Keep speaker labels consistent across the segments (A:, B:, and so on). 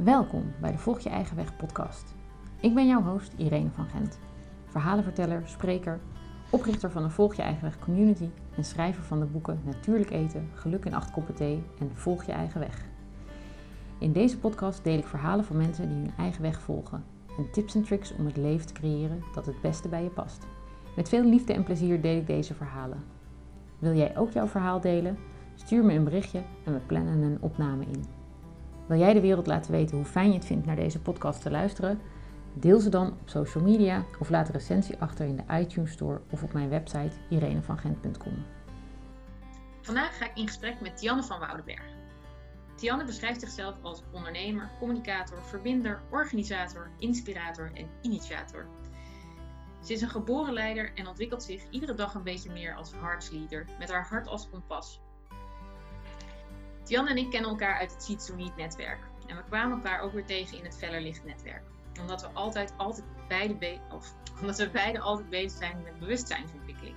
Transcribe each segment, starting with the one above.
A: Welkom bij de Volg je eigen weg podcast. Ik ben jouw host Irene van Gent, verhalenverteller, spreker, oprichter van de Volg je eigen weg community en schrijver van de boeken Natuurlijk eten, Geluk in acht koppen thee en Volg je eigen weg. In deze podcast deel ik verhalen van mensen die hun eigen weg volgen en tips en tricks om het leven te creëren dat het beste bij je past. Met veel liefde en plezier deel ik deze verhalen. Wil jij ook jouw verhaal delen? Stuur me een berichtje en we plannen een opname in. Wil jij de wereld laten weten hoe fijn je het vindt naar deze podcast te luisteren? Deel ze dan op social media of laat een recensie achter in de iTunes Store of op mijn website irenevangent.com.
B: Vandaag ga ik in gesprek met Tianne van Woudenberg. Tianne beschrijft zichzelf als ondernemer, communicator, verbinder, organisator, inspirator en initiator. Ze is een geboren leider en ontwikkelt zich iedere dag een beetje meer als heartsleader, met haar hart als kompas. Tianne en ik kennen elkaar uit het Seeds to Meet netwerk. En we kwamen elkaar ook weer tegen in het Vellerlicht netwerk. Omdat we altijd, altijd beide, be of, omdat we beide altijd bezig zijn met bewustzijnsontwikkeling.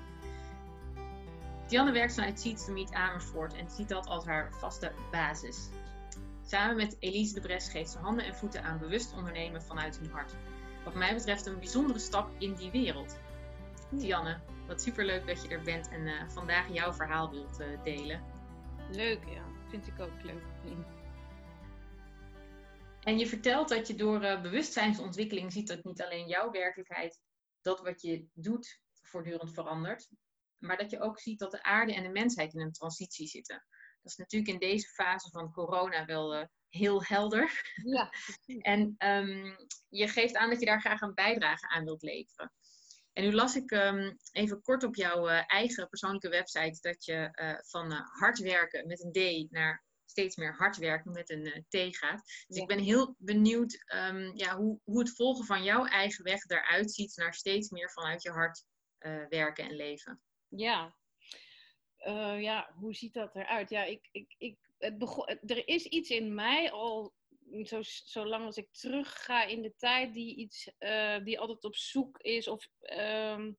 B: Tianne werkt vanuit Seeds Meet Amersfoort en ziet dat als haar vaste basis. Samen met Elise de Bres geeft ze handen en voeten aan bewust ondernemen vanuit hun hart. Wat mij betreft een bijzondere stap in die wereld. Tianne, wat superleuk dat je er bent en uh, vandaag jouw verhaal wilt uh, delen.
C: Leuk, ja. Vind ik ook leuk.
B: En je vertelt dat je door uh, bewustzijnsontwikkeling ziet dat niet alleen jouw werkelijkheid, dat wat je doet, voortdurend verandert. Maar dat je ook ziet dat de aarde en de mensheid in een transitie zitten. Dat is natuurlijk in deze fase van corona wel uh, heel helder.
C: Ja.
B: en um, je geeft aan dat je daar graag een bijdrage aan wilt leveren. En nu las ik um, even kort op jouw uh, eigen persoonlijke website dat je uh, van uh, hard werken met een D naar steeds meer hard werken met een T gaat. Dus ja. ik ben heel benieuwd um, ja, hoe, hoe het volgen van jouw eigen weg eruit ziet naar steeds meer vanuit je hart werken en leven.
C: Ja. ja, hoe ziet dat eruit? Ja, ik, ik, ik, het begon, er is iets in mij al zo, zolang als ik terug ga in de tijd, die, iets, uh, die altijd op zoek is of, um,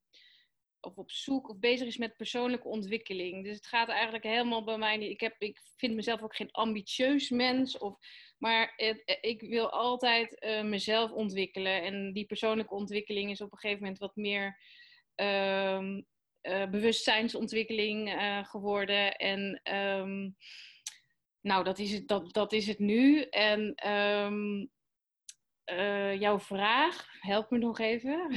C: of op zoek of bezig is met persoonlijke ontwikkeling. Dus het gaat eigenlijk helemaal bij mij. Ik, heb, ik vind mezelf ook geen ambitieus mens, of, maar ik wil altijd uh, mezelf ontwikkelen. En die persoonlijke ontwikkeling is op een gegeven moment wat meer. Um, uh, bewustzijnsontwikkeling geworden. En um, nou, dat is het, dat, dat is het nu. En um, uh, jouw vraag, help me nog even.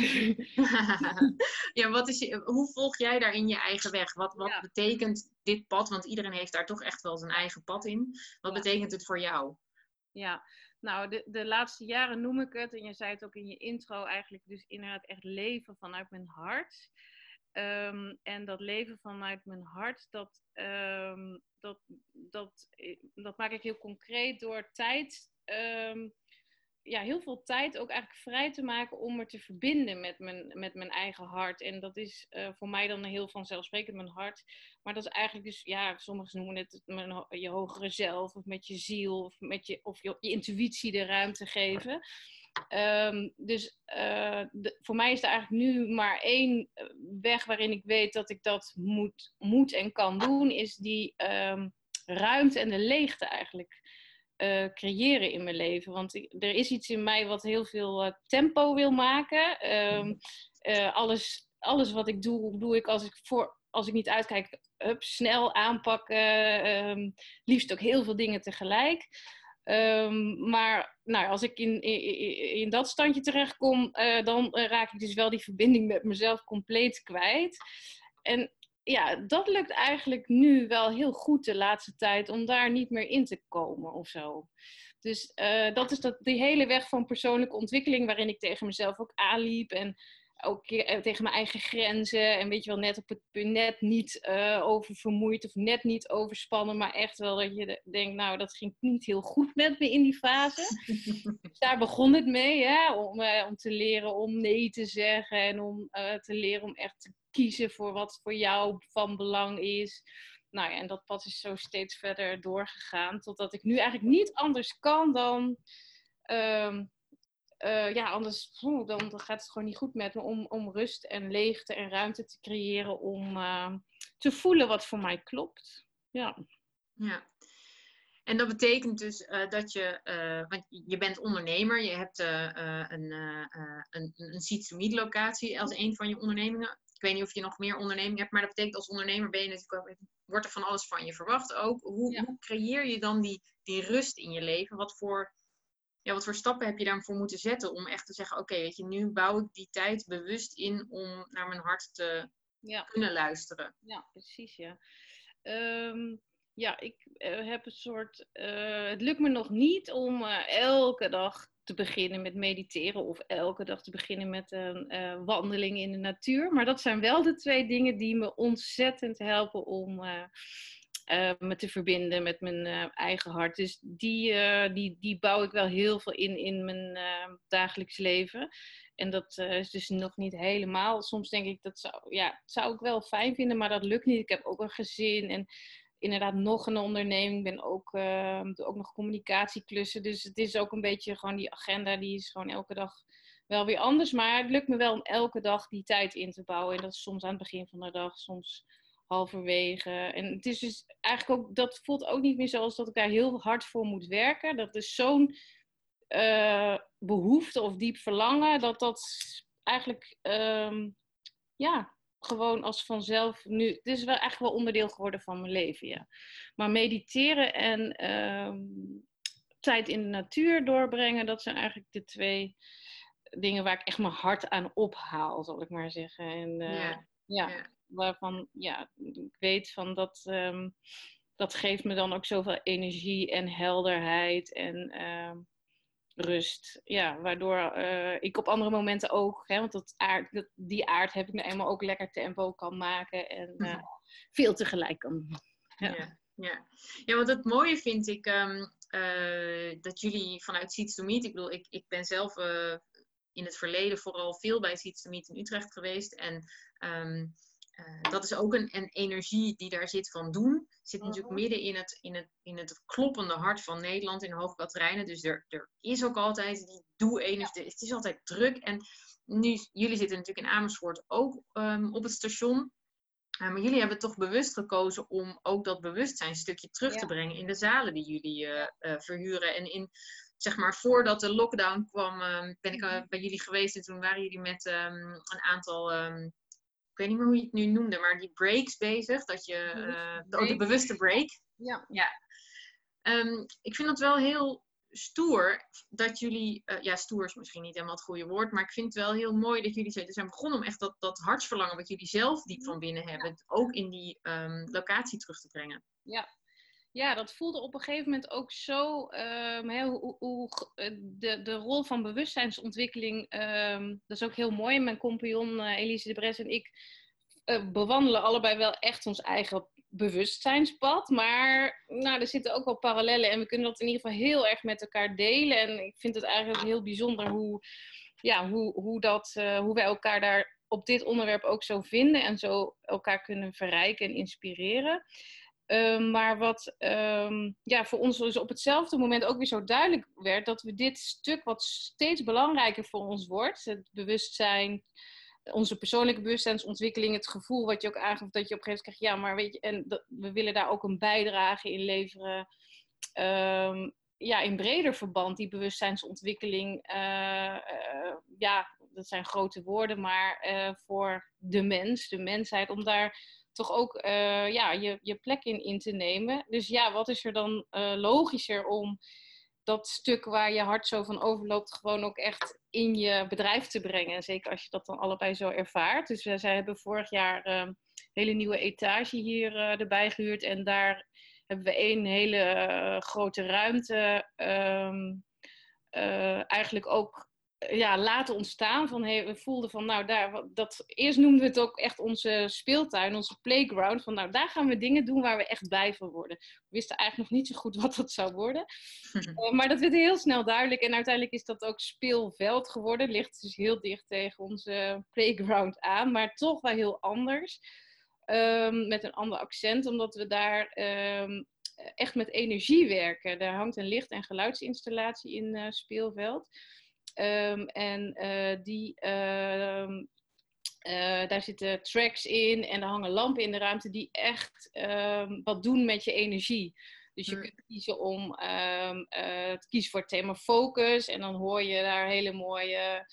B: ja, wat is je, hoe volg jij daarin je eigen weg? Wat, wat ja. betekent dit pad? Want iedereen heeft daar toch echt wel zijn eigen pad in. Wat ja. betekent het voor jou?
C: Ja, nou, de, de laatste jaren noem ik het, en je zei het ook in je intro, eigenlijk dus inderdaad echt leven vanuit mijn hart. Um, en dat leven vanuit mijn hart, dat, um, dat, dat, dat maak ik heel concreet door tijd, um, ja, heel veel tijd ook eigenlijk vrij te maken om me te verbinden met mijn, met mijn eigen hart. En dat is uh, voor mij dan heel vanzelfsprekend mijn hart. Maar dat is eigenlijk dus, ja, sommigen noemen het je hogere zelf, of met je ziel, of, met je, of je intuïtie de ruimte geven. Um, dus de, voor mij is er eigenlijk nu maar één weg waarin ik weet dat ik dat moet, moet en kan doen, is die um, ruimte en de leegte eigenlijk uh, creëren in mijn leven. Want er is iets in mij wat heel veel tempo wil maken. Um, alles, alles wat ik doe, doe ik als ik, voor, als ik niet uitkijk, snel aanpakken. liefst ook heel veel dingen tegelijk. Um, maar nou, als ik in, in, in dat standje terechtkom, uh, dan raak ik dus wel die verbinding met mezelf compleet kwijt. En ja, dat lukt eigenlijk nu wel heel goed de laatste tijd om daar niet meer in te komen of zo. Dus uh, dat is dat, die hele weg van persoonlijke ontwikkeling waarin ik tegen mezelf ook aanliep en ook tegen mijn eigen grenzen. En weet je wel, net op het punt, net niet uh, oververmoeid of net niet overspannen. Maar echt wel dat je denkt, nou, dat ging niet heel goed met me in die fase. dus daar begon het mee, hè? Om, uh, om te leren om nee te zeggen. En om uh, te leren om echt te kiezen voor wat voor jou van belang is. Nou ja, en dat pad is zo steeds verder doorgegaan. Totdat ik nu eigenlijk niet anders kan dan... Um, uh, ja, anders dan, gaat het gewoon niet goed met me om, om rust en leegte en ruimte te creëren om uh, te voelen wat voor mij klopt. Ja.
B: ja. En dat betekent dus uh, dat je, want je bent ondernemer, je hebt een, een, een locatie als een van je ondernemingen. Ik weet niet of je nog meer ondernemingen hebt, maar dat betekent als ondernemer ben je natuurlijk wordt er van alles van je verwacht ook. Hoe, hoe creëer je dan die, die rust in je leven? Wat voor, ja, wat voor stappen heb je daarvoor moeten zetten om echt te zeggen, oké, weet je, nu bouw ik die tijd bewust in om naar mijn hart te ja. kunnen luisteren.
C: Ja, precies, ja. Um ja, ik uh, heb een soort. Uh, het lukt me nog niet om uh, elke dag te beginnen met mediteren of elke dag te beginnen met een wandeling in de natuur. Maar dat zijn wel de twee dingen die me ontzettend helpen om me te verbinden met mijn eigen hart. Dus die, die, die bouw ik wel heel veel in in mijn dagelijks leven. En dat is dus nog niet helemaal. Soms denk ik dat zou, ja, zou ik wel fijn vinden, maar dat lukt niet. Ik heb ook een gezin en inderdaad nog een onderneming. Ik ben ook, uh, ook nog communicatieklussen. Dus het is ook een beetje gewoon die agenda, die is gewoon elke dag wel weer anders. Maar het lukt me wel om elke dag die tijd in te bouwen. En dat is soms aan het begin van de dag, soms halverwege. En het is dus eigenlijk ook, dat voelt ook niet meer zoals dat ik daar heel hard voor moet werken. Dat is zo'n uh, behoefte of diep verlangen, dat dat eigenlijk, um, ja, gewoon als vanzelf nu. Het is wel echt wel onderdeel geworden van mijn leven, ja. Maar mediteren en ehm, tijd in de natuur doorbrengen, dat zijn eigenlijk de twee dingen waar ik echt mijn hart aan ophaal, zal ik maar zeggen. En uh, ja. Waarvan ja, ik weet van dat. Um, dat geeft me dan ook zoveel energie en helderheid. En uh, rust. Ja, waardoor uh, ik op andere momenten ook, hè, want dat aard, dat, die aard heb ik nou eenmaal ook lekker tempo kan maken en uh, veel tegelijk kan doen.
B: Ja. ja. Ja, ja. want het mooie vind ik um, uh, dat jullie vanuit Seeds to Meet, ik bedoel, ik, ik ben zelf in het verleden vooral veel bij Seeds to Meet in Utrecht geweest en um, uh, dat is ook een, een, energie die daar zit van doen. Zit natuurlijk mhm. midden in het, in, het, in het kloppende hart van Nederland, in Hoogkaterijnen. Dus er, er is ook altijd die doe-energie. Het is altijd druk. En nu, jullie zitten natuurlijk in Amersfoort ook um, op het station. Uh, maar jullie hebben toch bewust gekozen om ook dat bewustzijnstukje terug te brengen in de zalen die jullie uh, verhuren. En in, zeg maar, voordat de lockdown kwam, um, ben ik mhm. bij jullie geweest. En toen waren jullie met um, een aantal weet niet meer hoe je het nu noemde, maar die breaks bezig. Dat je, uh, de bewuste break.
C: Ja.
B: ja. Um, ik vind dat wel heel stoer dat jullie, uh, ja, stoer is misschien niet helemaal het goede woord, maar ik vind het wel heel mooi dat jullie zijn begonnen om echt dat, dat hartsverlangen wat jullie zelf diep van binnen hebben, ook in die um, locatie terug te brengen.
C: Ja, ja, dat voelde op een gegeven moment ook zo. Um, hoe, hoe, eh, de, de rol van bewustzijnsontwikkeling, um, dat is ook heel mooi. Mijn compagnon uh, Elise de Bres en ik uh, bewandelen allebei wel echt ons eigen bewustzijnspad. Maar nou, er zitten ook wel parallellen en we kunnen dat in ieder geval heel erg met elkaar delen. En ik vind het eigenlijk heel bijzonder hoe, ja, hoe, hoe, dat, hoe wij elkaar daar op dit onderwerp ook zo vinden en zo elkaar kunnen verrijken en inspireren. Ehm, maar wat um, ja, voor ons dus op hetzelfde moment ook weer zo duidelijk werd, dat we dit stuk wat steeds belangrijker voor ons wordt, het bewustzijn, onze persoonlijke bewustzijnsontwikkeling, het gevoel wat je ook aangeeft, dat je op een gegeven moment krijgt, ja, maar weet je, en dat, we willen daar ook een bijdrage in leveren. Um, ja, in breder verband, die bewustzijnsontwikkeling, uh, uh, ja, dat zijn grote woorden, maar uh, voor de mens, de mensheid, om daar toch ook uh, ja, je, je plek in in te nemen. Dus ja, wat is er dan uh, logischer om dat stuk waar je hart zo van overloopt, gewoon ook echt in je bedrijf te brengen. Zeker als je dat dan allebei zo ervaart. Dus uh, zij hebben vorig jaar een ehm, hele nieuwe etage hier erbij gehuurd. En daar hebben we één hele grote ruimte. Um, eigenlijk ook ja, laten ontstaan. Van, hey, we voelden van, nou, daar, dat, eerst noemden we het ook echt onze speeltuin, onze playground. Van, nou, daar gaan we dingen doen waar we echt blij van worden. We wisten eigenlijk nog niet zo goed wat dat zou worden. uh, maar dat werd heel snel duidelijk. En uiteindelijk is dat ook speelveld geworden. Ligt dus heel dicht tegen onze playground aan, maar toch wel heel anders. Um, met een ander accent, omdat we daar um, echt met energie werken. Daar hangt een licht- en geluidsinstallatie in uh, speelveld. Um, en uh, die, uh, uh, daar zitten tracks in en er hangen lampen in de ruimte die echt um, wat doen met je energie. Dus je
B: Mm.
C: kunt kiezen om ehm, eh, te kiezen voor het thema focus. En dan hoor je daar hele mooie,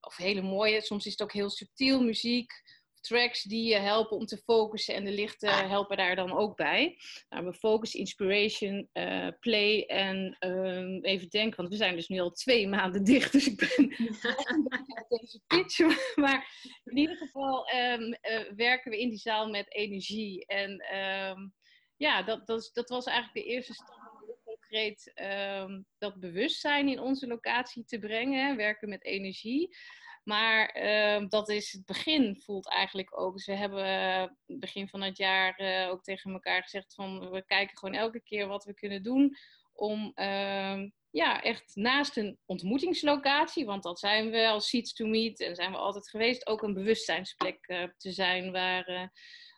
C: of hele mooie, soms is het ook heel subtiel muziek. Tracks die je helpen om te focussen en de lichten helpen daar dan ook bij. Nou, we focus, inspiration, eh, play en ehm, even denken, want we zijn dus nu al twee maanden dicht, dus ik ben uit deze pitch. Maar in ieder geval ehm, eh, werken we in die zaal met energie. En ehm, ja, dat, dat, dat was eigenlijk de eerste stap om concreet dat bewustzijn in onze locatie te brengen. Werken met energie. Maar ehm, dat is het begin, voelt eigenlijk ook. We hebben eh, begin van het jaar eh, ook tegen elkaar gezegd van we kijken gewoon elke keer wat we kunnen doen om ehm, ja, echt naast een ontmoetingslocatie, want dat zijn we als Seeds to Meet en zijn we altijd geweest, ook een bewustzijnsplek eh, te zijn waar,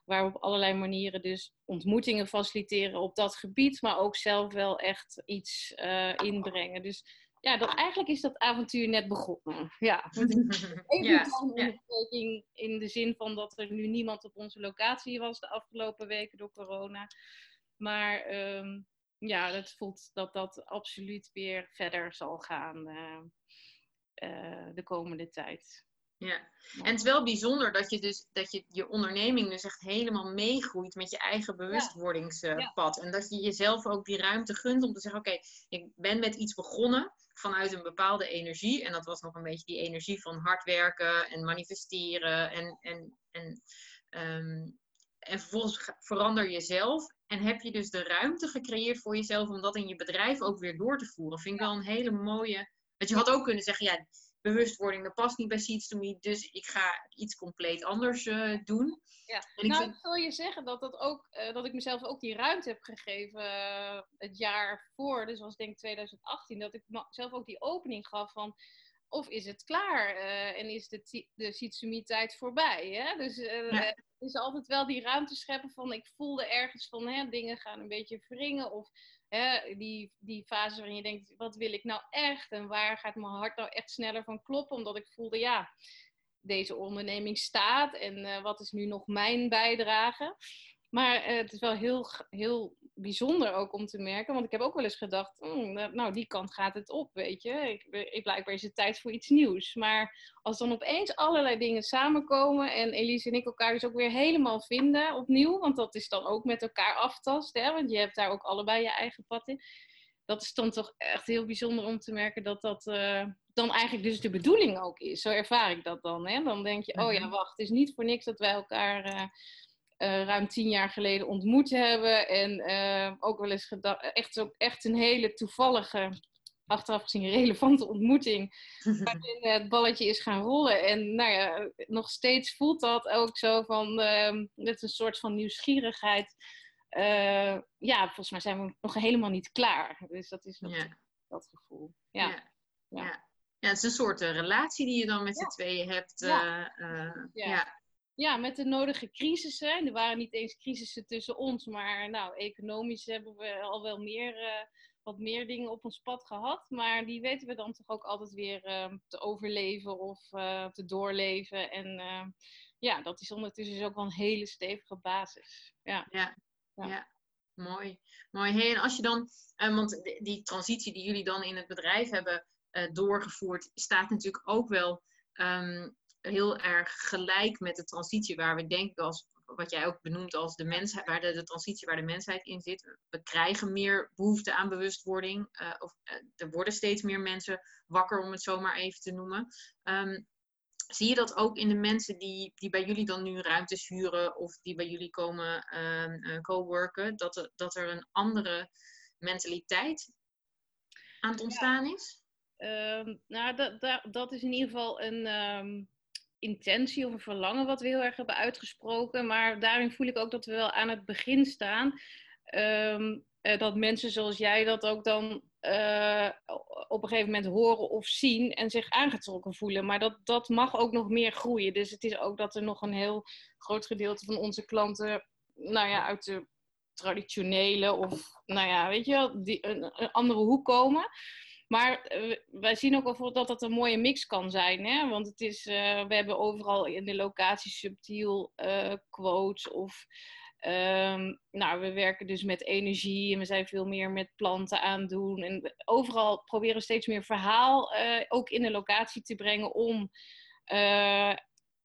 C: waar we op allerlei manieren dus ontmoetingen faciliteren op dat gebied, maar ook zelf wel echt iets inbrengen. Dus ja, dat, eigenlijk is dat avontuur net begonnen. Ja, Even
B: ja,
C: een
B: ja.
C: in de zin van dat er nu niemand op onze locatie was de afgelopen weken door corona. Maar ehm, ja, het voelt dat dat absoluut weer verder zal gaan eh, eh, de komende tijd.
B: Ja, en het is wel bijzonder dat je dus dat je, je onderneming dus echt helemaal meegroeit met je eigen bewustwordingspad. En dat je jezelf ook die ruimte gunt om te zeggen, oké, ik ben met iets begonnen vanuit een bepaalde energie. En dat was nog een beetje die energie van hard werken en manifesteren. En, en, en, ehm, en vervolgens verander jezelf. En heb je dus de ruimte gecreëerd voor jezelf om dat in je bedrijf ook weer door te voeren. Vind ik wel een hele mooie. Dat je had ook kunnen zeggen, ja, bewustwording, dat past niet bij Seeds to Me, dus ik ga iets compleet anders eh, doen.
C: Ja.
B: En ik
C: nou,
B: vind-
C: ik wil je zeggen dat, dat, ook, eh, dat ik mezelf ook die ruimte heb gegeven eh, het jaar voor, dus was denk ik 2018, dat ik zelf ook die opening gaf van of is het klaar en is de, ti- de Sitsumi-tijd voorbij. Hè? Dus
B: Ja.
C: is altijd wel die ruimte scheppen van ik voelde ergens van hè, dingen gaan een beetje wringen of die, die fase waarin je denkt wat wil ik nou echt en waar gaat mijn hart nou echt sneller van kloppen, omdat ik voelde ja, deze onderneming staat en eh, wat is nu nog mijn bijdrage. Maar eh, het is wel heel, heel bijzonder ook om te merken, want ik heb ook wel eens gedacht, "Hmm, nou die kant gaat het op, weet je. Ik, ik, blijkbaar is het tijd voor iets nieuws. Maar als dan opeens allerlei dingen samenkomen en Elise en ik elkaar dus ook weer helemaal vinden opnieuw, want dat is dan ook met elkaar aftasten, hè, want je hebt daar ook allebei je eigen pad in. Dat is dan toch echt heel bijzonder om te merken dat dat eh, dan eigenlijk dus de bedoeling ook is. Zo ervaar ik dat dan. Hè? Dan denk je, oh ja,
B: Mhm.
C: wacht, het is niet voor niks dat wij elkaar eh, eh, ruim tien jaar geleden ontmoet hebben. En eh, ook wel eens gedacht, echt, ook echt een hele toevallige, achteraf gezien relevante ontmoeting. Waarin eh, het balletje is gaan rollen. En nou ja, nog steeds voelt dat ook zo van, ehm met een soort van nieuwsgierigheid. Ja, volgens mij zijn we nog helemaal niet klaar. Dus dat is nog
B: Ja.
C: dat gevoel. Ja.
B: Ja.
C: Ja.
B: Ja. Het is een soort relatie die je dan met
C: Ja.
B: z'n tweeën hebt.
C: Ja. Ja. met de nodige crisissen. En er waren niet eens crisissen tussen ons, maar nou, economisch hebben we al wel meer, eh, wat meer dingen op ons pad gehad. Maar die weten we dan toch ook altijd weer eh, te overleven of eh, te doorleven. En eh, ja, dat is ondertussen dus ook wel een hele stevige basis. Ja.
B: Ja,
C: Ja.
B: ja. mooi. mooi. Hey, en als je dan, eh, want die, die transitie die jullie dan in het bedrijf hebben doorgevoerd, staat natuurlijk ook wel ehm, heel erg gelijk met de transitie waar we denk ik als, wat jij ook benoemt als de mensheid, waar de, de transitie waar de mensheid in zit. We krijgen meer behoefte aan bewustwording, eh, of eh, er worden steeds meer mensen wakker, om het zo maar even te noemen. Ehm, Zie je dat ook in de mensen die, die bij jullie dan nu ruimtes huren of die bij jullie komen eh, co-worken, dat er, dat er een andere mentaliteit aan het ontstaan is?
C: Ehm, nou, dat, dat, dat is in ieder geval een intentie of een verlangen wat we heel erg hebben uitgesproken. Maar daarin voel ik ook dat we wel aan het begin staan. Ehm, eh, dat mensen zoals jij dat ook dan eh, op een gegeven moment horen of zien en zich aangetrokken voelen. Maar dat, dat mag ook nog meer groeien. Dus het is ook dat er nog een heel groot gedeelte van onze klanten, nou ja, uit de traditionele of, nou ja, weet je wel, die, een, een andere hoek komen. Maar eh, wij zien ook wel dat dat een mooie mix kan zijn. Hè? Want het is, eh, we hebben overal in de locatie subtiel eh, quotes of Ehm, nou, we werken dus met energie en we zijn veel meer met planten aan doen. En overal proberen we steeds meer verhaal ook in de locatie te brengen om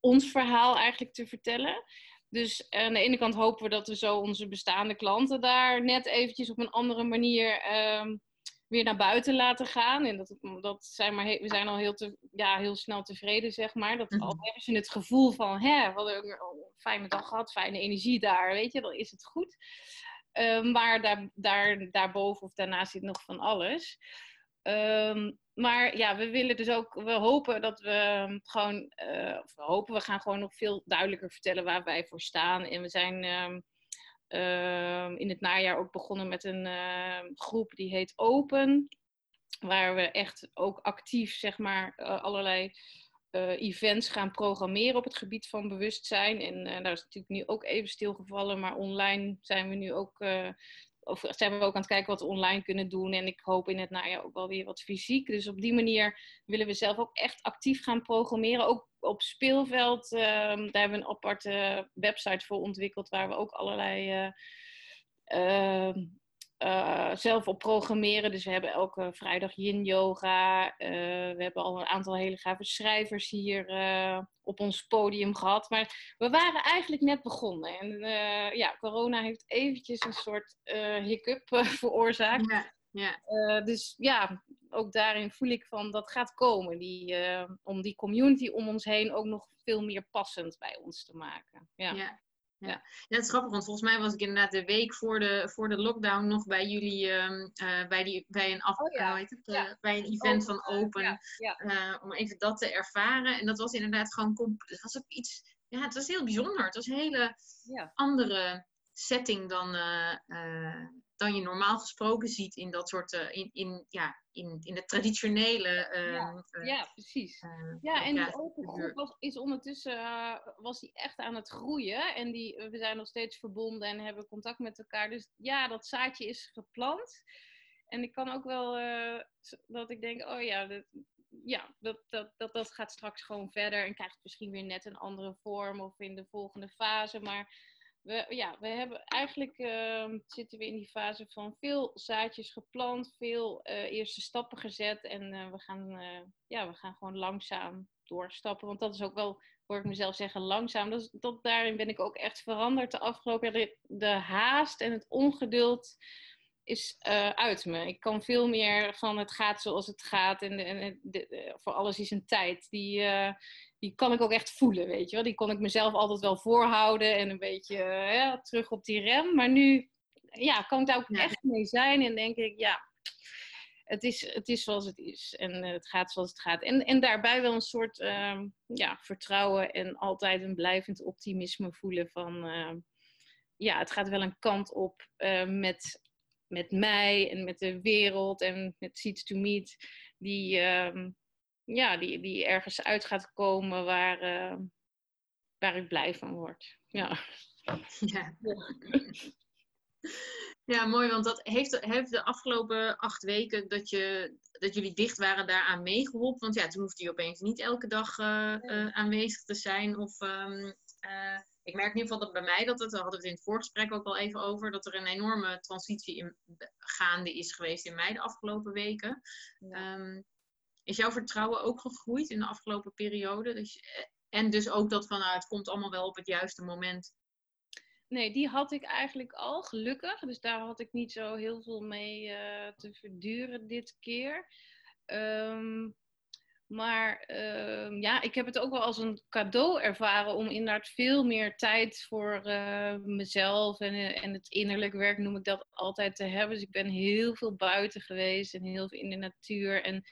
C: ons verhaal eigenlijk te vertellen. Dus aan de ene kant hopen we dat we zo onze bestaande klanten daar net eventjes op een andere manier um, weer naar buiten laten gaan. En dat, dat zijn maar we zijn al heel, te, ja, heel snel tevreden, zeg maar. Dat al hebben ze het gevoel van, hè, wat een fijne dag gehad, fijne energie daar, weet je, dan is het goed. Uh, maar daar, daar, daarboven of daarnaast zit nog van alles. Um, maar ja, we willen dus ook, we hopen dat we gewoon, uh, of we hopen, we gaan gewoon nog veel duidelijker vertellen waar wij voor staan. En we zijn um, in het najaar ook begonnen met een uh, groep die heet Open. Waar we echt ook actief, zeg maar, uh, allerlei uh, events gaan programmeren op het gebied van bewustzijn. En uh, daar is natuurlijk nu ook even stilgevallen, maar online zijn we nu ook, of zijn we ook aan het kijken wat we online kunnen doen. En ik hoop in het najaar ook wel weer wat fysiek. Dus op die manier willen we zelf ook echt actief gaan programmeren. Ook op speelveld, ehm, daar hebben we een aparte website voor ontwikkeld, waar we ook allerlei. Uh, uh, zelf op programmeren. Dus we hebben elke vrijdag yin yoga. Uh, we hebben al een aantal hele gave schrijvers hier uh, op ons podium gehad. Maar we waren eigenlijk net begonnen. En ja, corona heeft eventjes een soort hiccup veroorzaakt.
B: Ja,
C: ja. dus ja, ook daarin voel ik van dat gaat komen. Die, om die community om ons heen ook nog veel meer passend bij ons te maken. ja.
B: ja. Ja. ja, het is grappig, want volgens mij was ik inderdaad de week voor de, voor de lockdown nog bij jullie, um, uh, bij, die, bij, een af, oh, ja. uh, uh, ja. bij een event van Open, ja. om even dat te ervaren. En dat was inderdaad gewoon, het was ook iets, ja, het was heel bijzonder. Het was een hele andere setting dan, dan je normaal gesproken ziet in dat soort, uh, in, in, ja, in, in de traditionele. Uh,
C: ja, uh, ja, precies. ja, en die open groep was, is ondertussen was die echt aan het groeien. En die, we zijn nog steeds verbonden en hebben contact met elkaar. Dus ja, dat zaadje is geplant. En ik kan ook wel dat ik denk, oh ja, dat, ja, dat, dat, dat, dat gaat straks gewoon verder. En krijgt misschien weer net een andere vorm of in de volgende fase. Maar we, ja, we hebben eigenlijk uh, zitten we in die fase van veel zaadjes geplant, veel uh, eerste stappen gezet en uh, we, gaan, eh, ja, we gaan gewoon langzaam doorstappen. Want dat is ook wel, hoor ik mezelf zeggen, langzaam. Dat, daarin ben ik ook echt veranderd de afgelopen jaar. De, de haast en het ongeduld is uit me. Ik kan veel meer van het gaat zoals het gaat en, en de, voor alles is een tijd. Die, die kan ik ook echt voelen, weet je wel. Die kon ik mezelf altijd wel voorhouden en een beetje ja, terug op die rem. Maar nu ja, kan ik daar ook echt mee zijn en denk ik, ja, het is, het is zoals het is en uh, het gaat zoals het gaat. En, en daarbij wel een soort uh, ja, vertrouwen en altijd een blijvend optimisme voelen van, uh, ja, het gaat wel een kant op eh, met, met mij en met de wereld en met Seeds to Meet, die, ehm, ja, die, die ergens uit gaat komen waar, uh, waar ik blij van word. Ja.
B: Ja. ja, mooi, want dat heeft, heeft de afgelopen acht weken dat, je, dat jullie dicht waren daaraan meegeholpen. Want ja, toen hoefde je opeens niet elke dag uh, uh, aanwezig te zijn. Of um, ik merk in ieder geval dat bij mij, dat het, daar hadden we het in het voorgesprek ook al even over, dat er een enorme transitie in, gaande is geweest in mij de afgelopen weken. Ja. Um, is jouw vertrouwen ook gegroeid in de afgelopen periode? Dus, en dus ook dat van nou, het komt allemaal wel op het juiste moment.
C: Nee, die had ik eigenlijk al, gelukkig. Dus daar had ik niet zo heel veel mee uh, te verduren dit keer. Um, maar uh, ja, ik heb het ook wel als een cadeau ervaren om inderdaad veel meer tijd voor uh, mezelf en, en het innerlijk werk, noem ik dat altijd, te hebben. Dus ik ben heel veel buiten geweest en heel veel in de natuur. En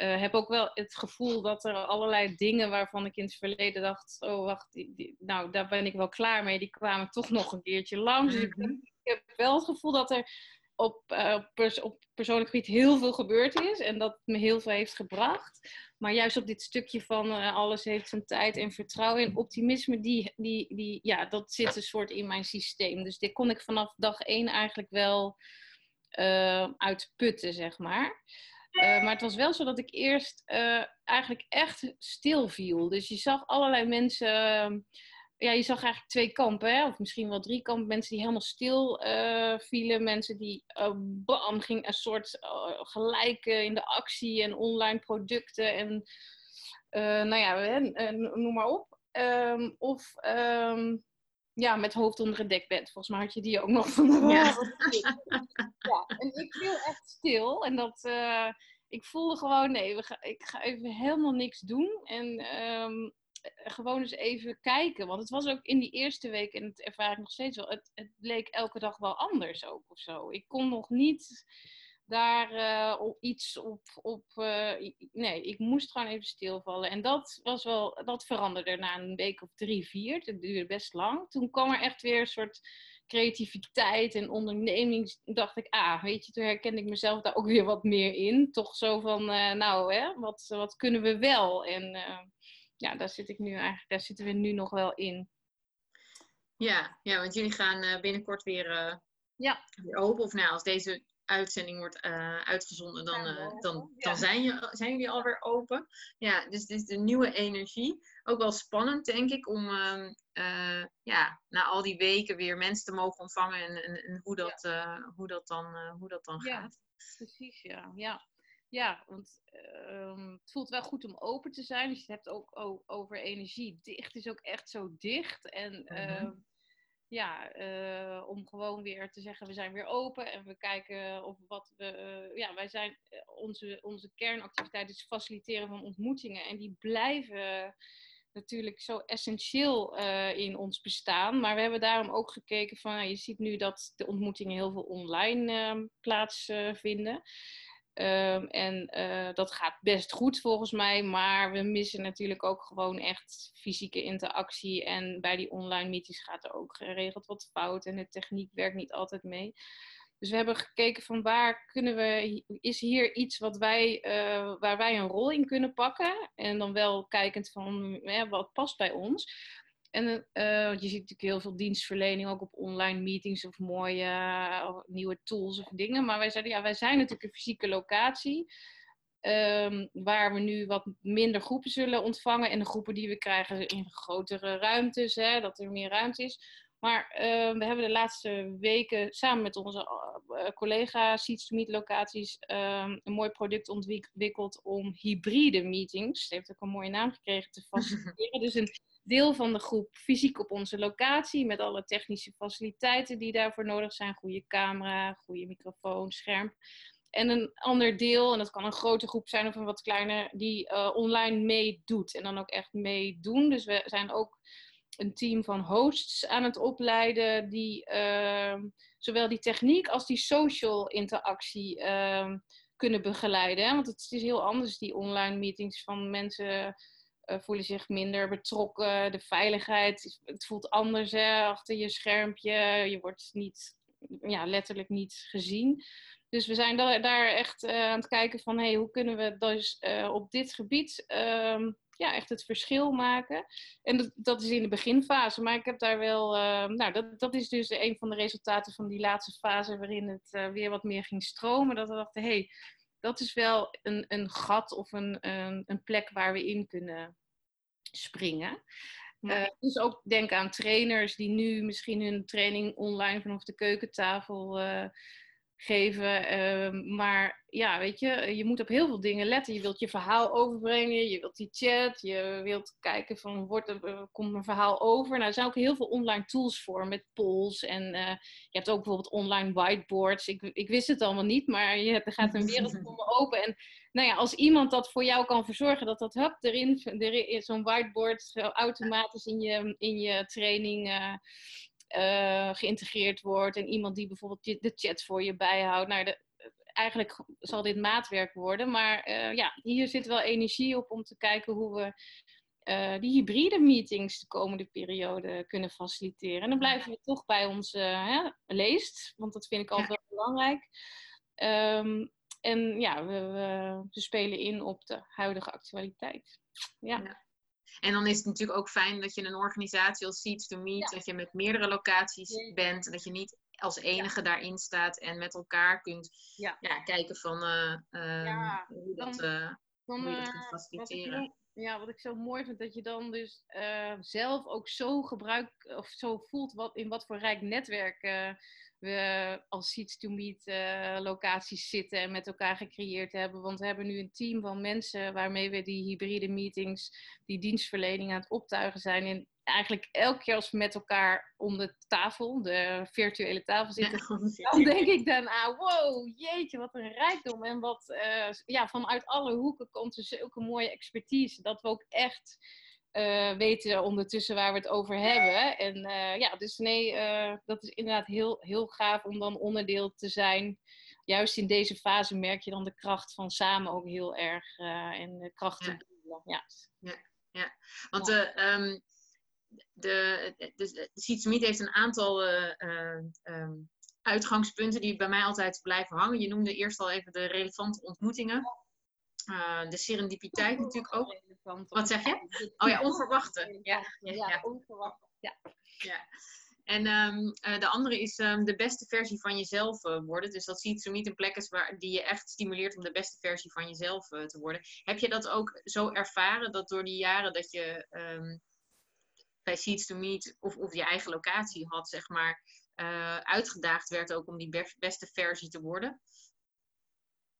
C: uh, heb ook wel het gevoel dat er allerlei dingen waarvan ik in het verleden dacht, oh wacht, die, die, nou daar ben ik wel klaar mee, die kwamen toch nog een keertje langs. Dus ik, ik, heb wel het gevoel dat er op, uh, pers op persoonlijk gebied heel veel gebeurd is en dat me heel veel heeft gebracht. Maar juist op dit stukje van uh, alles heeft zijn tijd en vertrouwen en optimisme, die, die, die, ja, dat zit een soort in mijn systeem. Dus dit kon ik vanaf dag één eigenlijk wel uitputten, zeg maar. Uh, maar het was wel zo dat ik eerst uh, eigenlijk echt stil viel. Dus je zag allerlei mensen. Uh, ja, je zag eigenlijk twee kampen, hè? of misschien wel drie kampen. Mensen die helemaal stil vielen, mensen die uh, bam, een soort uh, in de actie en online producten en nou ja, noem maar op. Um, of um, ja, met hoofd onder het dekbed. Volgens mij had je die ook nog van de ja. ja, en ik viel echt stil en dat ik voelde gewoon, nee, we ga, ik ga even helemaal niks doen. En um, gewoon eens even kijken. Want het was ook in die eerste week, en het ervaar ik nog steeds wel, het, het leek elke dag wel anders ook of zo. Ik kon nog niet daar uh, iets op. op uh, nee, ik moest gewoon even stilvallen. En dat was wel, dat veranderde na een week of drie, vier. Het duurde best lang. Toen kwam er echt weer een soort creativiteit en onderneming. Dacht ik, ah, weet je, toen herkende ik mezelf daar ook weer wat meer in. Toch zo van, uh, nou, hè, wat, wat kunnen we wel? En ja, daar zit ik nu eigenlijk, daar zitten we nu nog wel in.
B: Ja, ja want jullie gaan binnenkort weer, ja. weer open. Of nou, als deze uitzending wordt uh, uitgezonden, dan, dan, dan zijn, je, zijn jullie alweer open. Ja, dus dit is de nieuwe energie. Ook wel spannend, denk ik, om ehm, ja, na al die weken weer mensen te mogen ontvangen en, en, en hoe, dat, hoe, dat dan, hoe dat dan gaat.
C: Precies, ja. ja. Ja, want um, het voelt wel goed om open te zijn. Dus je hebt ook over energie. Dicht is ook echt zo dicht. En uh, ja, uh, om gewoon weer te zeggen, we zijn weer open en we kijken of wat we. Uh, ja, wij zijn. Eh, onze, onze kernactiviteit is faciliteren van ontmoetingen. En die blijven natuurlijk zo essentieel in ons bestaan. Maar we hebben daarom ook gekeken van, je ziet nu dat de ontmoetingen heel veel online plaatsvinden. Um, en uh, dat gaat best goed volgens mij, maar we missen natuurlijk ook gewoon echt fysieke interactie. En bij die online meetings gaat er ook geregeld wat fout en de techniek werkt niet altijd mee. Dus we hebben gekeken van waar kunnen we, is hier iets wat wij, uh, waar wij een rol in kunnen pakken? En dan wel kijkend van wat past bij ons. En uh, je ziet natuurlijk heel veel dienstverlening ook op online meetings of mooie nieuwe tools of dingen. Maar wij zeiden, ja, wij zijn natuurlijk een fysieke locatie. Um, waar we nu wat minder groepen zullen ontvangen. En de groepen die we krijgen in grotere ruimtes, hè, dat er meer ruimte is. Maar uh, we hebben de laatste weken samen met onze uh, collega Seeds to Meet locaties um, een mooi product ontwikkeld om hybride meetings, dat heeft ook een mooie naam gekregen, te faciliteren. dus een deel van de groep fysiek op onze locatie met alle technische faciliteiten die daarvoor nodig zijn. Goede camera, goede microfoon, scherm. En een ander deel, en dat kan een grote groep zijn of een wat kleiner, die uh, online meedoet. En dan ook echt meedoen. Dus we zijn ook een team van hosts aan het opleiden die uh, zowel die techniek als die social interactie uh, kunnen begeleiden. Want het is heel anders, die online meetings van mensen uh, voelen zich minder betrokken. De veiligheid, het voelt anders achter je schermpje. Je wordt niet, ja, letterlijk niet gezien. Dus we zijn daar echt uh, aan het kijken van hey, hoe kunnen we dus uh, op dit gebied um, ja, echt het verschil maken. En dat, dat, is in de beginfase, maar ik heb daar wel, uh, nou dat, dat is dus een van de resultaten van die laatste fase waarin het weer wat meer ging stromen. Dat we dachten, hey, dat is wel een, een gat of een, een, een plek waar we in kunnen springen. Uh, dus ook denk aan trainers die nu misschien hun training online vanaf de keukentafel uh, geven. Uh, maar ja, weet je, je moet op heel veel dingen letten. Je wilt je verhaal overbrengen, je wilt die chat, je wilt kijken van, wordt er, komt mijn verhaal over? Nou, er zijn ook heel veel online tools voor met polls. En je hebt ook bijvoorbeeld online whiteboards. Ik, ik wist het allemaal niet, maar je, er gaat een wereld voor me open. En nou ja, als iemand dat voor jou kan verzorgen, dat dat hup, erin, erin zo'n whiteboard zo automatisch in je, in je training uh, uh, geïntegreerd wordt. En iemand die bijvoorbeeld de chat voor je bijhoudt. Nou, de, eigenlijk zal dit maatwerk worden. Maar uh, ja, hier zit wel energie op om te kijken hoe we die hybride meetings de komende periode kunnen faciliteren. En dan blijven we toch bij onze hè, leest, want dat vind ik altijd wel belangrijk. Um, en ja, we, we, spelen in op de huidige actualiteit. Ja.
B: En dan is het natuurlijk ook fijn dat je een organisatie als Seeds to Meet, dat je met meerdere locaties bent. En dat je niet als enige daarin staat en met elkaar kunt ja. kijken van uh, hoe, dat, dan, hoe je dat kunt faciliteren.
C: ja, wat ik zo mooi vind, dat je dan dus uh, zelf ook zo gebruikt of zo voelt wat, in wat voor rijk netwerk uh, we als Seeds to Meet uh, locaties zitten en met elkaar gecreëerd hebben. Want we hebben nu een team van mensen waarmee we die hybride meetings, die dienstverlening aan het optuigen zijn. En eigenlijk elke keer als we met elkaar om de tafel, de virtuele tafel zitten, ja, dan denk ik dan aan, wow, jeetje, wat een rijkdom. En wat, uh, ja, vanuit alle hoeken komt er zulke mooie expertise, dat we ook echt uh, weten ondertussen waar we het over hebben. En uh, ja, dus nee, dat is inderdaad heel, heel gaaf om dan onderdeel te zijn. Juist in deze fase merk je dan de kracht van samen ook heel erg en de kracht ja.
B: ja. ja. Ja, want de, um, de, de, de, de heeft een aantal um, uitgangspunten die bij mij altijd blijven hangen. Je noemde eerst al even de relevante ontmoetingen. Uh, de serendipiteit natuurlijk ook. Wat zeg je? Oh ja, onverwachte. Ja, ja, ja, onverwachte. Ja. ja. En um, uh, de andere is um, de beste versie van jezelf uh, worden. Dus dat ziet zo niet een plek is waar, die je echt stimuleert om de beste versie van jezelf te worden. Heb je dat ook zo ervaren dat door die jaren dat je um, bij Seeds to Meet of, of je eigen locatie had, zeg maar, uitgedaagd werd ook om die beste versie te worden?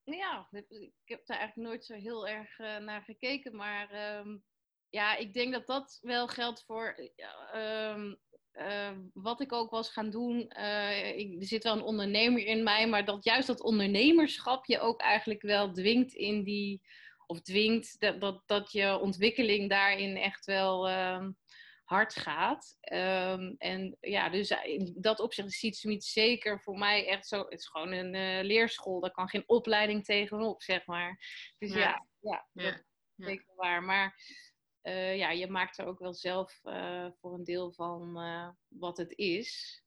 C: Ja, ik heb daar eigenlijk nooit zo heel erg uh, naar gekeken. Maar um, ja, ik denk dat dat wel geldt voor um, uh, wat ik ook was gaan doen. ik, er zit wel een ondernemer in mij, maar dat juist dat ondernemerschap je ook eigenlijk wel dwingt in die. Of dwingt dat, dat, dat je ontwikkeling daarin echt wel. Uh, hard gaat. Um, en ja, dus in dat opzicht is Seedsmeet zeker voor mij echt zo. Het is gewoon een uh, leerschool. Daar kan geen opleiding tegenop, zeg maar. Dus ja, ja, ja, dat is zeker waar. Maar uh, ja, je maakt er ook wel zelf uh, voor een deel van wat het is.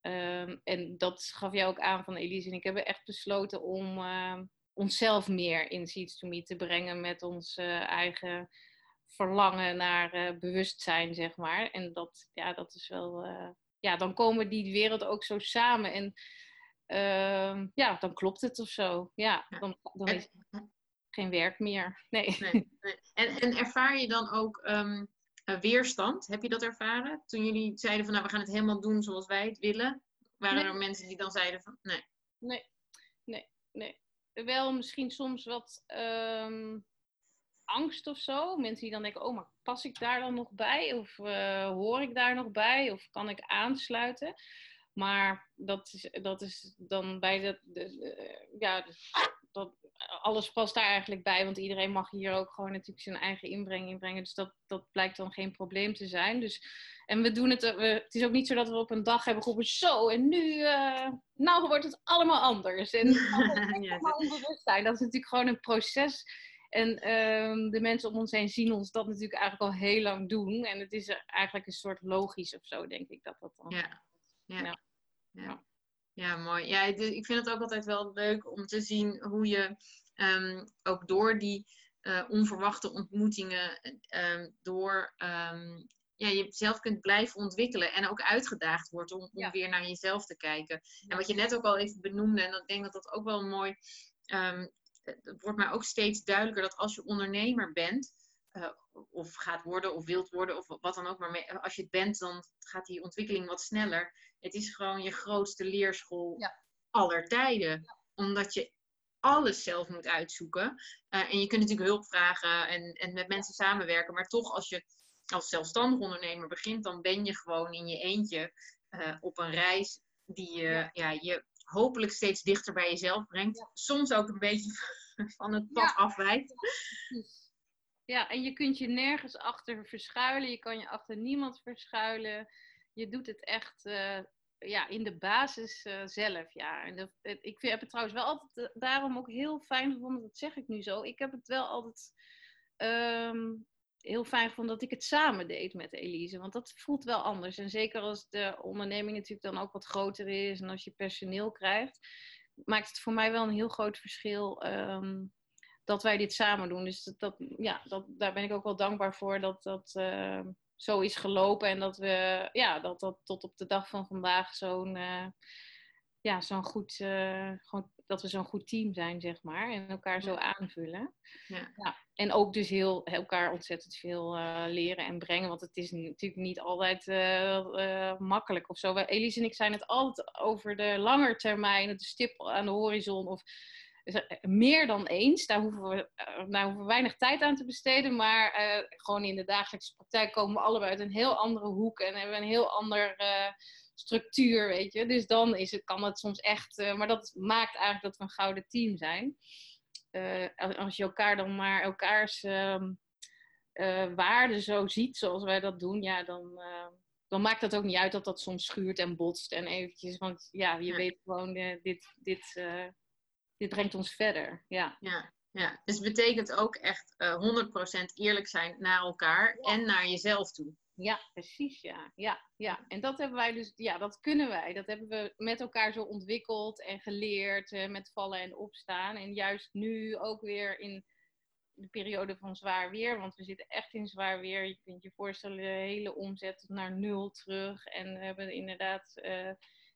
C: Um, en dat gaf jij ook aan van Elise. En ik hebben echt besloten om onszelf meer in Seeds to te brengen met ons eigen verlangen naar uh, bewustzijn, zeg maar. En dat, ja, dat is wel. Uh, ja, dan komen die wereld ook zo samen. En uh, ja, dan klopt het of zo. Ja, dan, dan is het geen werk meer. Nee. nee,
B: En, en ervaar je dan ook um, weerstand? Heb je dat ervaren? Toen jullie zeiden van nou, we gaan het helemaal doen zoals wij het willen. Waren nee. er mensen die dan zeiden van nee?
C: Nee, nee, nee. Wel misschien soms wat. Um, angst of zo. Mensen die dan denken, oh, maar pas ik daar dan nog bij? Of uh, hoor ik daar nog bij? Of kan ik aansluiten? Maar dat is, dat is dan bij de, de, de ja, dat, alles past daar eigenlijk bij. Want iedereen mag hier ook gewoon natuurlijk zijn eigen inbreng inbrengen. Dus dat, dat blijkt dan geen probleem te zijn. Dus, en we doen het, we, het is ook niet zo dat we op een dag hebben geroepen, zo en nu, uh, nou wordt het allemaal anders. En ja, onbewust zijn. Dat is natuurlijk gewoon een proces en um, de mensen om ons heen zien ons dat natuurlijk eigenlijk al heel lang doen. En het is eigenlijk een soort logisch of zo, denk ik, dat dat dan...
B: Ja, ja. ja. ja. ja mooi. Ja, ik vind het ook altijd wel leuk om te zien hoe je um, ook door die uh, onverwachte ontmoetingen, um, door ja, jezelf kunt blijven ontwikkelen en ook uitgedaagd wordt om, om ja. weer naar jezelf te kijken. En wat je net ook al even benoemde, en ik denk dat dat ook wel mooi um, het wordt mij ook steeds duidelijker dat als je ondernemer bent, uh, of gaat worden of wilt worden, of wat dan ook, maar mee, als je het bent, dan gaat die ontwikkeling wat sneller. Het is gewoon je grootste leerschool ja. aller tijden. Ja. Omdat je alles zelf moet uitzoeken. Uh, en je kunt natuurlijk hulp vragen en, en met mensen samenwerken, maar toch als je als zelfstandig ondernemer begint, dan ben je gewoon in je eentje uh, op een reis die je, ja. je hopelijk steeds dichter bij jezelf brengt. Ja. Soms ook een beetje van het pad ja. afwijkt.
C: Ja, en je kunt je nergens achter verschuilen. Je kan je achter niemand verschuilen. Je doet het echt uh, ja, in de basis uh, zelf. Ja. En dat, ik heb het trouwens wel altijd uh, daarom ook heel fijn gevonden. Dat zeg ik nu zo. Ik heb het wel altijd um, heel fijn gevonden dat ik het samen deed met Elise. Want dat voelt wel anders. En zeker als de onderneming natuurlijk dan ook wat groter is en als je personeel krijgt, maakt het voor mij wel een heel groot verschil um, dat wij dit samen doen. Dus dat, ja, dat, daar ben ik ook wel dankbaar voor dat dat uh, zo is gelopen en dat we, ja, dat dat tot op de dag van vandaag zo'n. Uh, ja, zo'n goed, uh, gewoon dat we zo'n goed team zijn, zeg maar. En elkaar zo aanvullen.
B: Ja.
C: Ja, en ook dus heel, elkaar ontzettend veel eh, leren en brengen. Want het is natuurlijk niet altijd eh, eh, makkelijk of zo. Wij- Elise en ik zijn het altijd over de lange termijn, de stip aan de horizon. Of meer dan eens. Daar hoeven we, daar hoeven we weinig tijd aan te besteden. Maar gewoon in de dagelijkse praktijk komen we allebei uit een heel andere hoek. En hebben we een heel ander structuur, weet je. Dus dan is het, kan het soms echt... eh, maar dat maakt eigenlijk dat we een gouden team zijn. Eh, als- je elkaar dan maar elkaars ehm eh, waarden zo ziet zoals wij dat doen, ja, dan, dan maakt dat ook niet uit dat dat soms schuurt en botst en eventjes, want ja, je
B: Ja.
C: weet gewoon, dit, dit, dit brengt ons verder. Ja.
B: Ja, ja. dus het betekent ook echt eh 100% eerlijk zijn naar elkaar en naar jezelf toe.
C: Ja, precies, ja. ja. Ja, en dat hebben wij dus, ja, dat kunnen wij. Dat hebben we met elkaar zo ontwikkeld en geleerd eh, met vallen en opstaan. En juist nu ook weer in de periode van zwaar weer, want we zitten echt in zwaar weer. Je kunt je voorstellen, de hele omzet naar nul terug. En we hebben inderdaad eh,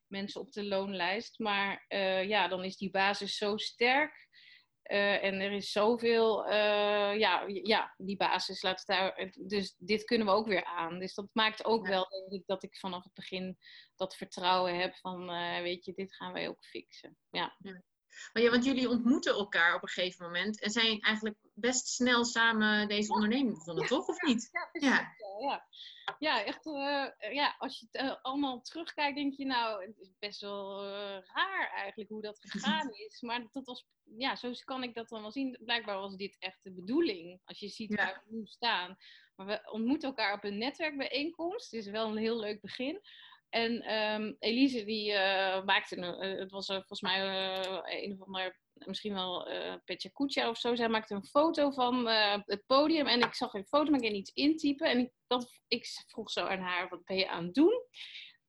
C: mensen op de loonlijst. Maar eh, ja, dan is die basis zo sterk. Eh, en er is zoveel, eh, ja, ja, die basis laat daar. Dus dit kunnen we ook weer aan. Dus dat maakt ook
B: Ja.
C: wel, denk ik, dat ik vanaf het begin dat vertrouwen heb van, eh, weet je, dit gaan wij ook fixen. Ja.
B: Maar ja, want jullie ontmoeten elkaar op een gegeven moment en zijn eigenlijk best snel samen deze onderneming begonnen, toch? Of niet?
C: Ja,
B: precies,
C: Ja, ja. ja echt. eh, ja, als je het eh, allemaal terugkijkt, denk je nou, het is best wel eh, raar eigenlijk hoe dat gegaan is. Maar dat was, ja, zo kan ik dat dan wel zien. Blijkbaar was dit echt de bedoeling, als je ziet waar we nu staan. Maar we ontmoeten elkaar op een netwerkbijeenkomst. Het is wel een heel leuk begin. En ehm, Elise die eh, maakte, een, eh, het was eh, volgens mij eh, een of ander, misschien wel eh Petja Kucha of zo. Zij maakte een foto van het podium en ik zag een foto, maar ik iets intypen. En ik, dat, ik vroeg zo aan haar, wat ben je aan het doen?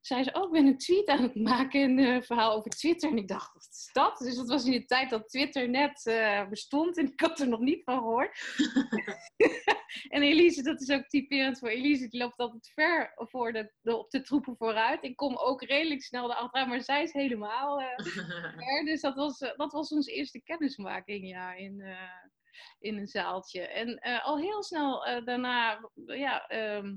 C: Zei ze, oh, ik ben een tweet aan het maken, een eh, verhaal over Twitter. En ik dacht, wat is dat? Dus dat was in de tijd dat Twitter net eh, bestond en ik had er nog niet van gehoord. En Elise, dat is ook typerend voor Elise, die loopt altijd ver voor de, de, op de troepen vooruit. Ik kom ook redelijk snel erachteraan, maar zij is helemaal eh, ver. Dus dat was, dat was onze eerste kennismaking ja, in, in een zaaltje. En al heel snel daarna ja, ehm,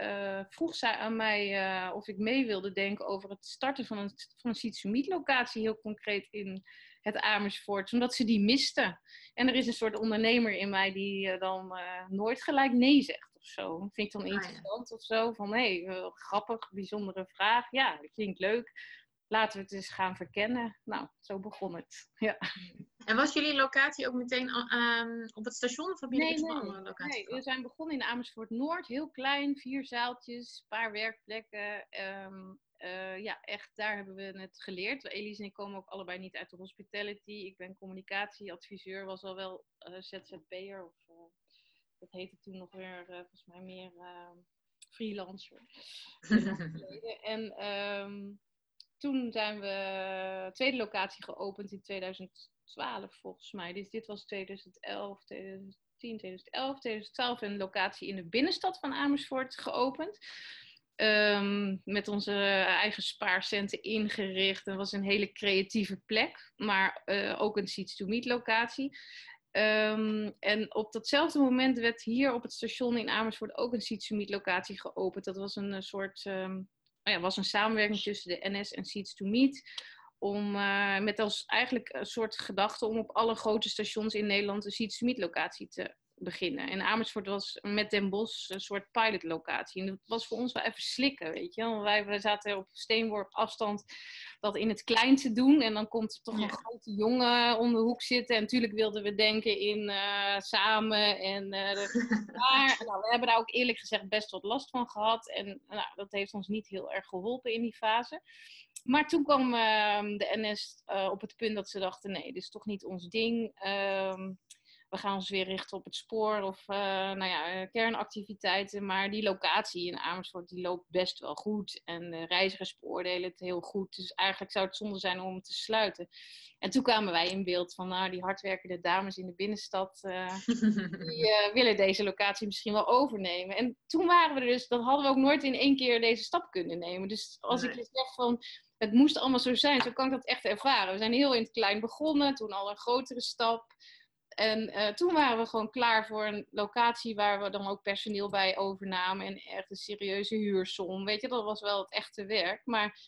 C: eh, vroeg zij aan mij eh, of ik mee wilde denken over het starten van een, van een locatie, heel concreet in het Amersfoort, omdat ze die miste. En er is een soort ondernemer in mij die eh, dan nooit gelijk nee zegt of zo. Vind ik dan
B: Ah, ja.
C: interessant of zo. Van hé, hey, grappig, bijzondere vraag. Ja, dat klinkt leuk. Laten we het eens gaan verkennen. Nou, zo begon het. Ja.
B: En was jullie locatie ook meteen ehm, op het station of hebben jullie
C: Nee,
B: echt een
C: nee,
B: andere locatie?
C: nee, we zijn begonnen in Amersfoort Noord, heel klein, vier zaaltjes, een paar werkplekken. Ehm, eh, ja, echt, daar hebben we het geleerd. Elise en ik komen ook allebei niet uit de hospitality. Ik ben communicatieadviseur, was al wel eh, ZZP'er, of eh, dat heette toen nog weer, volgens mij meer eh, freelancer. En ehm, toen zijn we tweede locatie geopend in 2012 volgens mij. Dus dit was 2011, 2010, 2011, 2012 een locatie in de binnenstad van Amersfoort geopend. Ehm, met onze eigen spaarcenten ingericht. Het was een hele creatieve plek, maar eh, ook een Seats to Meet locatie. Ehm, en op datzelfde moment werd hier op het station in Amersfoort ook een Seats to Meet locatie geopend. Dat was een eh, soort, ehm, nou ja, was een samenwerking tussen de NS en Seats to Meet. Om, eh, met als eigenlijk een soort gedachte om op alle grote stations in Nederland een Seats to Meet locatie te beginnen. En Amersfoort was met Den Bosch een soort pilotlocatie. En dat was voor ons wel even slikken, weet je. Want wij, wij zaten op steenworp afstand dat in het klein te doen. En dan komt er toch
B: Ja.
C: een grote jongen om de hoek zitten. En natuurlijk wilden we denken in eh, samen. En, eh, maar nou, we hebben daar ook eerlijk gezegd best wat last van gehad. En nou, dat heeft ons niet heel erg geholpen in die fase. Maar toen kwam ehm, de NS eh, op het punt dat ze dachten: nee, dit is toch niet ons ding. Ehm, we gaan ons weer richten op het spoor of eh, nou ja, eh, kernactiviteiten. Maar die locatie in Amersfoort die loopt best wel goed. En de reizigers beoordelen het heel goed. Dus eigenlijk zou het zonde zijn om het te sluiten. En toen kwamen wij in beeld van nou, die hardwerkende dames in de binnenstad. eh, die willen deze locatie misschien wel overnemen. En toen waren we er dus, dat hadden we ook nooit in één keer deze stap kunnen nemen. Dus als ik je zeg van, het moest allemaal zo zijn. Zo kan ik dat echt ervaren. We zijn heel in het klein begonnen, toen al een grotere stap. En eh, toen waren we gewoon klaar voor een locatie waar we dan ook personeel bij overnamen en echt een serieuze huursom. Weet je, dat was wel het echte werk. Maar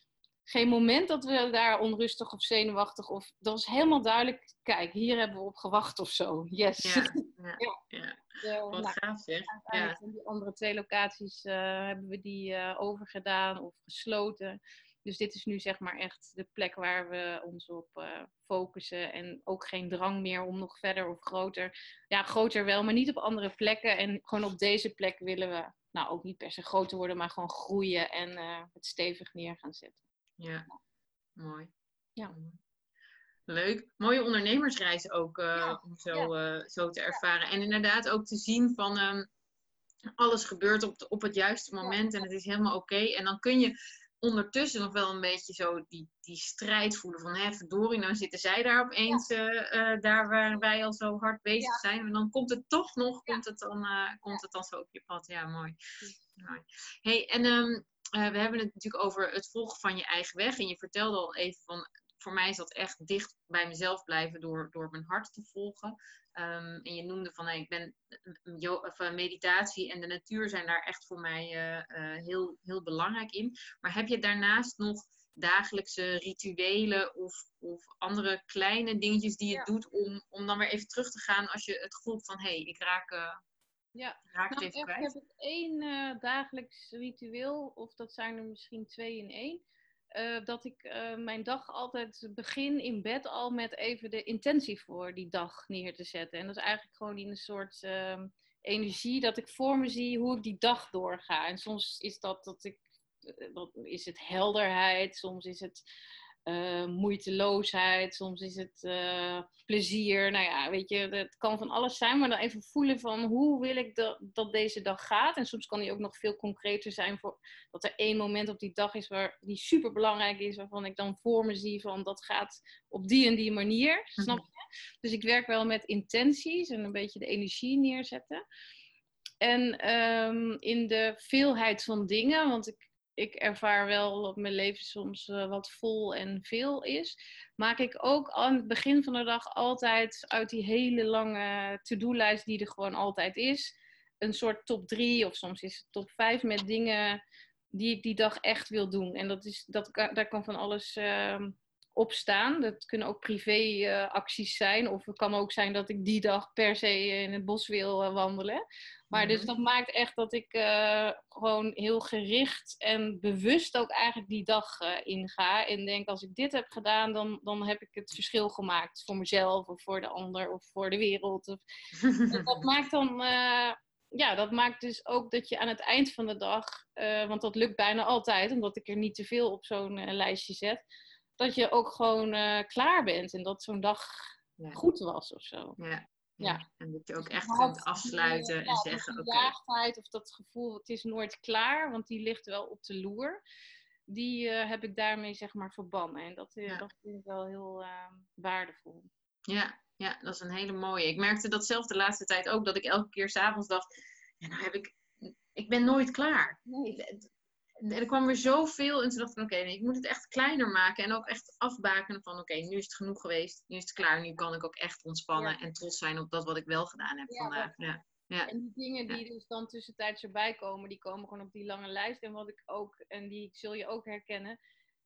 C: geen moment dat we daar onrustig of zenuwachtig of dat was helemaal duidelijk. Kijk, hier hebben we op gewacht of zo. Yes. Ja,
B: ja, ja. ja. Wat nou, gaaf zeg. Ja.
C: die andere twee locaties uh, hebben we die uh, overgedaan of gesloten. Dus dit is nu zeg maar echt de plek waar we ons op uh, focussen. En ook geen drang meer om nog verder of groter. Ja, groter wel, maar niet op andere plekken. En gewoon op deze plek willen we, nou ook niet per se groter worden, maar gewoon groeien en uh, het stevig neer gaan zetten.
B: Ja, mooi.
C: Ja.
B: Leuk. Mooie ondernemersreis ook uh, ja. om zo, ja. zo te ervaren. En inderdaad ook te zien van um, alles gebeurt op, op het juiste moment en het is helemaal oké. Okay. En dan kun je ondertussen nog wel een beetje zo die, die strijd voelen van, hè, verdorie, nou zitten zij daar opeens, ja. uh, uh, daar waar wij al zo hard bezig ja. zijn. En dan komt het toch nog, ja. komt, het dan, uh, komt het dan zo op je pad. Ja, mooi. mooi. hey, en um, we hebben het natuurlijk over het volgen van je eigen weg. En je vertelde al even van, voor mij is dat echt dicht bij mezelf blijven door, door mijn hart te volgen. Um, en je noemde van, hey, ik ben of, meditatie en de natuur zijn daar echt voor mij uh, uh, heel, heel belangrijk in. Maar heb je daarnaast nog dagelijkse rituelen of, of andere kleine dingetjes die je ja. doet om, om dan weer even terug te gaan als je het gevoel van, hé, hey, ik raak, uh,
C: ja.
B: raak het
C: nou,
B: even
C: ik
B: kwijt?
C: heb ik één dagelijks ritueel, of dat zijn er misschien twee in één. Uh, dat ik uh, mijn dag altijd begin in bed al met even de intentie voor die dag neer te zetten. En dat is eigenlijk gewoon in een soort uh, energie dat ik voor me zie hoe ik die dag doorga. En soms is dat dat ik, dat is het helderheid, soms is het uh, moeiteloosheid, soms is het uh, plezier. Nou ja, weet je, het kan van alles zijn, maar dan even voelen van hoe wil ik dat, dat deze dag gaat. En soms kan die ook nog veel concreter zijn voor dat er één moment op die dag is waar die super belangrijk is, waarvan ik dan voor me zie van dat gaat op die en die manier. Snap je? Dus ik werk wel met intenties en een beetje de energie neerzetten. En um, in de veelheid van dingen, want ik ik ervaar wel dat mijn leven soms uh, wat vol en veel is, maak ik ook aan het begin van de dag altijd uit die hele lange to-do-lijst die er gewoon altijd is, een soort top 3 of soms is het top 5 met dingen die ik die dag echt wil doen. En dat is, dat, daar kan van alles uh, op staan. Dat kunnen ook privé uh, acties zijn. Of het kan ook zijn dat ik die dag per se in het bos wil uh, wandelen. Maar dus dat maakt echt dat ik uh, gewoon heel gericht en bewust ook eigenlijk die dag uh, inga. En denk, als ik dit heb gedaan, dan, dan heb ik het verschil gemaakt voor mezelf of voor de ander of voor de wereld. Of, dat maakt dan, uh, ja, dat maakt dus ook dat je aan het eind van de dag, want dat lukt bijna altijd, omdat ik er niet te veel op zo'n lijstje zet, dat je ook gewoon klaar bent en dat zo'n dag ja. goed was of zo.
B: Ja. Ja. En dat je ook echt kunt afsluiten en
C: ja,
B: zeggen:
C: Oké. Okay. of dat gevoel, het is nooit klaar, want die ligt wel op de loer. Die uh, heb ik daarmee zeg maar verbannen. En dat, uh, ja. dat vind ik wel heel uh, waardevol.
B: Ja, ja, dat is een hele mooie. Ik merkte dat zelf de laatste tijd ook, dat ik elke keer s'avonds dacht: ja, nou heb ik, ik ben nooit klaar.
C: Nee.
B: En er kwam weer zoveel en toen dacht ik, oké, okay, nee, ik moet het echt kleiner maken. En ook echt afbakenen van, oké, okay, nu is het genoeg geweest. Nu is het klaar. Nu kan ik ook echt ontspannen
C: Ja.
B: en trots zijn op dat wat ik wel gedaan heb
C: Ja,
B: vandaag. Ja. Ja.
C: En die dingen die dus dan tussentijds erbij komen, die komen gewoon op die lange lijst. En wat ik ook, en die zul je ook herkennen,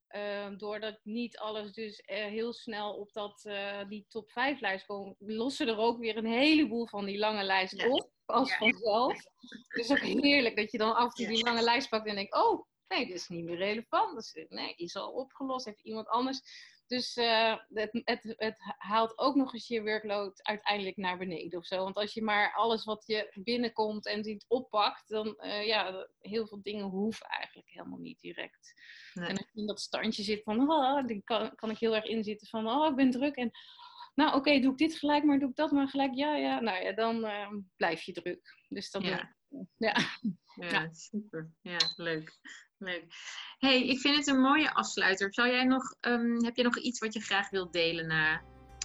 C: ehm, doordat niet alles dus eh, heel snel op dat, eh, die top 5 lijst komt, lossen er ook weer een heleboel van die lange lijst op, als
B: Ja.
C: vanzelf. Het is ook heerlijk dat je dan af en toe die lange lijst pakt en denkt, oh, nee, dit is niet meer relevant. Dus, nee, is al opgelost, heeft iemand anders. Dus eh, het, het, het haalt ook nog eens je workload uiteindelijk naar beneden of zo. Want als je maar alles wat je binnenkomt en ziet oppakt, dan uh, ja, heel veel dingen hoeven eigenlijk helemaal niet direct.
B: Nee.
C: En als je in dat standje zit van, oh, dan kan, kan ik heel erg inzitten van, oh, ik ben druk en nou oké, okay, doe ik dit gelijk, maar doe ik dat maar gelijk, ja, ja. Nou ja, dan uh, blijf je druk. Dus dat
B: Ja.
C: ja.
B: Ja,
C: Ja.
B: super. Ja, leuk. leuk. hey, ik vind het een mooie afsluiter. Zou jij nog, ehm, heb je nog iets wat je graag wilt delen na,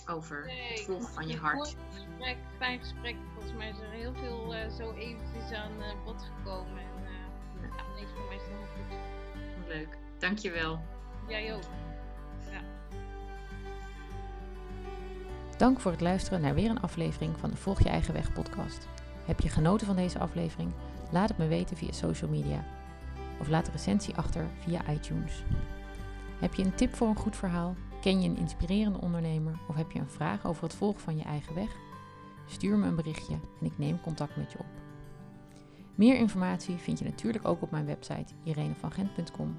B: over het volgen van je hart?
C: Mooi gesprek, fijn gesprek. Volgens mij is er heel veel uh, zo eventjes aan uh, bod gekomen. En uh, ja. nee, voor mij is het helemaal goed.
B: Leuk, dankjewel.
C: Jij ook.
B: Dank voor het luisteren naar weer een aflevering van de Volg je eigen weg podcast. Heb je genoten van deze aflevering? Laat het me weten via social media. Of laat een recensie achter via iTunes. Heb je een tip voor een goed verhaal? Ken je een inspirerende ondernemer? Of heb je een vraag over het volgen van je eigen weg? Stuur me een berichtje en ik neem contact met je op. Meer informatie vind je natuurlijk ook op mijn website irenevangent.com.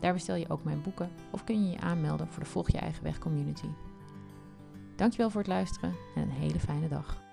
B: Daar bestel je ook mijn boeken of kun je je aanmelden voor de Volg je eigen weg community. Dankjewel voor het luisteren en een hele fijne dag.